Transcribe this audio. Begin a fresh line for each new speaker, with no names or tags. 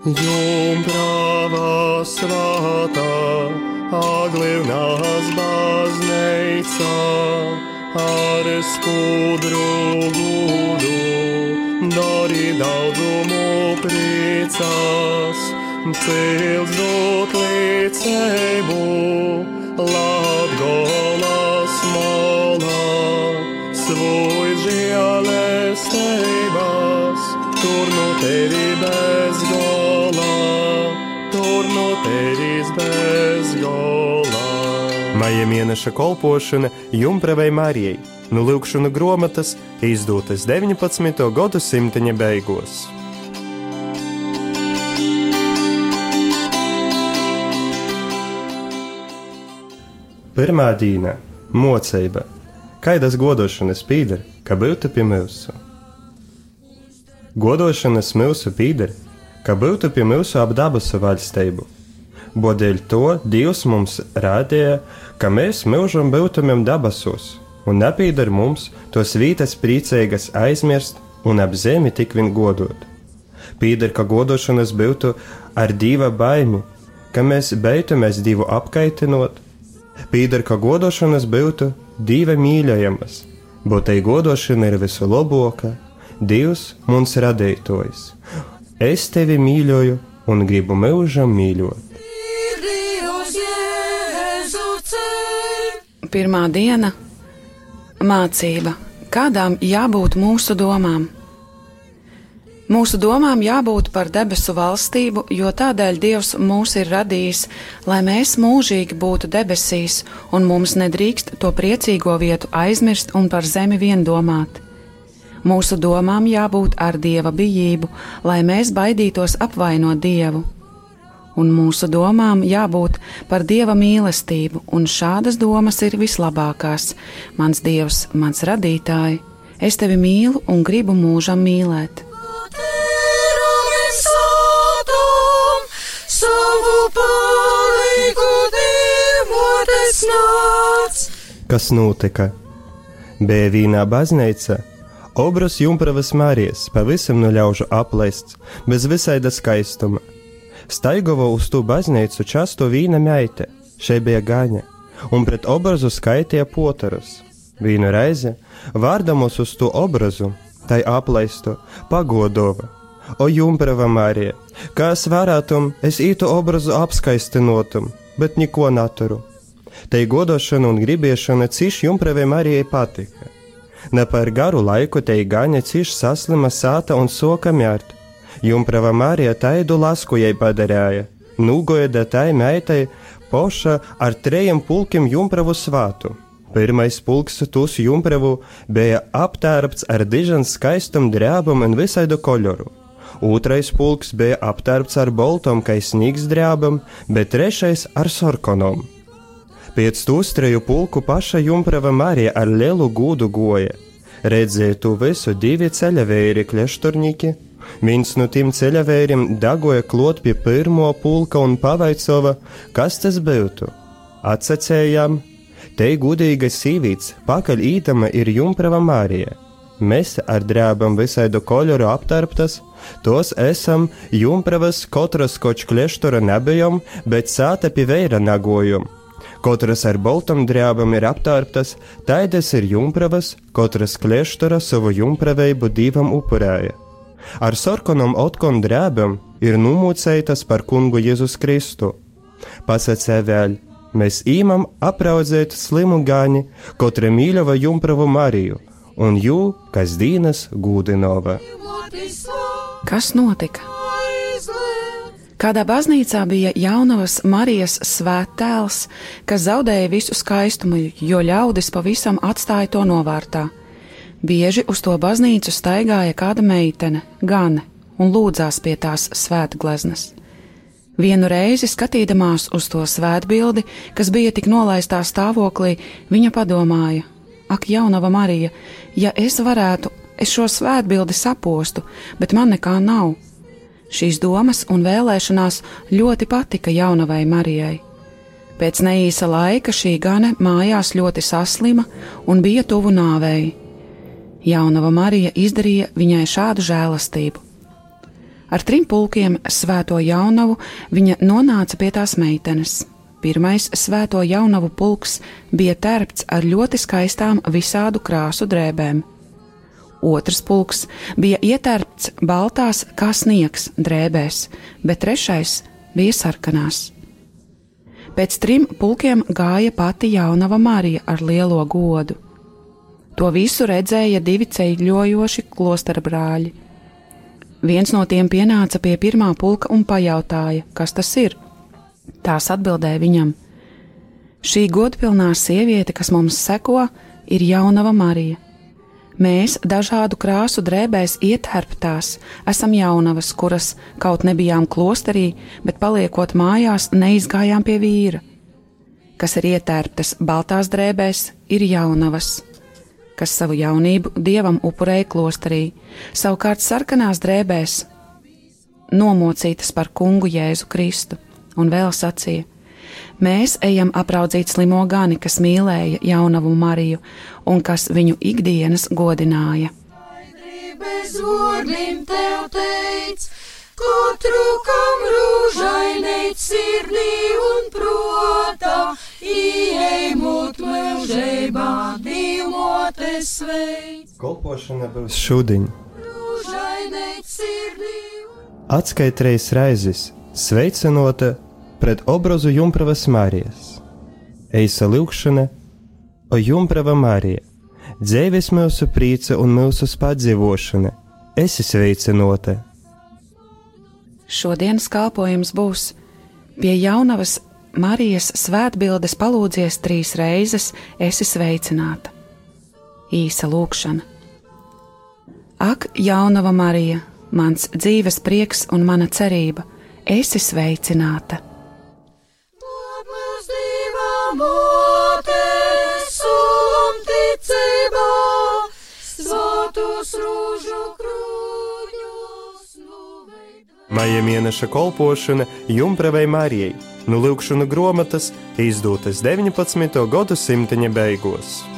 Jumprava svētā, aglivnās bazneica, ar skudru gudu, dori daudzumu priecās, cils dot līdzēbu, Latgolas molā, svoj žēlestības, tur no tevi bez gola, tur no tevis bez gola. Maija mēneša kolpošana Jumpravai Marijai no Lūkšana grāmatas izdotas 19. gadsimta beigās. Pirmā dīna - mocība. Kaidas godošanas pīder, ka būtu pie mūsu. Godošanas mūsu pīder, ka būtu pie mūsu apdabusu valstību. Bodēļ to Dievs mums rādīja, ka mēs mūžam būtumiem dabasos, un nepīdar mums tos vītas priecīgas aizmirst un ap zemi tik vien godot. Pīdar, ka godošanas būtu ar dieva baimi, ka mēs beigtumies divu apkaitinot, pīdar, ka godošanas būtu divi mīļojamas, bet tai godošana ir visu labākā, Dievs mums radītājs. Es tevi mīļoju un gribu mūžam mīļot.
Pirmā diena - mācība. Kādām jābūt mūsu domām? Mūsu domām jābūt par debesu valstību, jo tādēļ Dievs mūs ir radījis, lai mēs mūžīgi būtu debesīs, un mums nedrīkst to priecīgo vietu aizmirst un par zemi vien domāt. Mūsu domām jābūt ar dieva bijību, lai mēs baidītos apvainot dievu. Un mūsu domām jābūt par dieva mīlestību, un šādas domas ir vislabākās. Mans dievs, mans radītāji, es tevi mīlu un gribu mūžam mīlēt.
Kas notika? Bija vīnā baznīca, Obras Jumpravas Mārijas pavisam no ļaužu aplaists, bez visaida skaistuma. Staigova uz to baznīcu často vīna meite, šeit bija gaņa, un pret obrazu skaitīja potarus. Vīnu reizi, vārdamos uz to obrazu, tai aplaistu, pagodova. O Jumprava Mārija, kā es varētum, es ītu obrazu apskaistinotum, bet neko naturu. Tai godošana un gribiešana ciš Jumpravai Marijai patika. Ne par garu laiku te gaņa ciš saslima sāta un soka mjārt. Jumprava Marija taidu lasku jai padarēja, nūgoja da tai meitai poša ar trejiem pulkiem jumpravu svātu. Pirmais pulks tūs jumpravu bija aptērpts ar dižan skaistam drēbam un visaidu koloru. Otrais pulks bija aptērpts ar boltom, kā sniegs drēbam, bet trešais ar sorkonom. Pēc tūstreju pulku paša Jumprava Marija ar lielu gūdu goja. Redzēja to visu divi ceļavēji klešturnieki. Viens no tiem ceļavējiem dagoja klot pie pirmo pulka un pavaicova, kas tas būtu. Atsacējām, te gudīga sīvīts, pakaļ ītama ir Jumprava Marija. Mēs ar drēbam visaidu koloru aptarptas, tos esam Jumpravas kotras koč kleštura nebijam, bet sāta pie veira nagojam. Katras ar baltam drēbam ir aptārptas, taidas ir jumpravas, katras klieštora savu jumpraveibu divam upurēja. Ar sarkanam otkon drēbam ir numūcētas par kungu Jēzus Kristu. Pasacē vēl, mēs īmam apraudzēt slimu gāni, katra mīļava jumpravu Mariju, un jū, kas dīnas gūdinova.
Kas notika? Kādā baznīcā bija jaunavas Marijas svēttēls, kas zaudēja visu skaistumu, jo ļaudis pavisam atstāja to novārtā. Bieži uz to baznīcu staigāja kāda meitene, Gane, un lūdzās pie tās svētgleznas. Vienu reizi skatīdamās uz to svētbildi, kas bija tik nolaistā stāvoklī, viņa padomāja: Ak, jaunava Marija, ja es varētu, es šo svētbildi sapostu, bet man nekā nav Šīs domas un vēlēšanās ļoti patika jaunavai Marijai. Pēc neīsa laika šī gane mājās ļoti saslima un bija tuvu nāvēji. Jaunava Marija izdarīja viņai šādu žēlastību. Ar trim pulkiem svēto jaunavu viņa nonāca pie tās meitenes. Pirmais svēto jaunavu pulks bija tērpts ar ļoti skaistām visādu krāsu drēbēm. Otrs pulks bija ietērpts baltās kā sniegs drēbēs, bet trešais bija sarkanās. Pēc trim pulkiem gāja pati jaunava Marija ar lielo godu. To visu redzēja divi ceļojoši klostera brāļi. Viens no tiem pienāca pie pirmā pulka un pajautāja, kas tas ir. Tās atbildēja viņam: Šī godpilnā sieviete, kas mums seko, ir jaunava Marija. Mēs, dažādu krāsu drēbēs ietērptās, esam jaunavas, kuras kaut nebijām klosterī, bet paliekot mājās, neizgājām pie vīra. Kas ir ietērptas baltās drēbēs, ir jaunavas. Kas savu jaunību dievam upurēja klosterī, savukārt sarkanās drēbēs nomocītas par kungu Jēzu Kristu, un vēl sacīja: Mēs ejam apraudzīt slimo gani, kas mīlēja jaunavu Mariju un kas viņu ikdienas godināja. Bez oglim tev teic, katru kam rūžainei sirdī un protā, ieej mūt mūžībā, divmotes sveic.
Kolpošana būs šūdiņ. Atskaitreiz raizes, sveicinota pret obrazu Jumpravas Mārijas. Eisa lūkšana, o Jumprava Mārija, dzēvis mūsu prīca un mūsu spādzīvošana, esi sveicinota
Šodienas kalpojums būs pie jaunavas Marijas svētbildes palūdzies trīs reizes, esi sveicināta. Īsa lūkšana. Ak, jaunava Marija, mans dzīves prieks un mana cerība, esi sveicināta!
Maija mēneša kolpošana Jumpravai Marijai, nu lūkšana grāmatas izdotas 19. gadsimta beigās.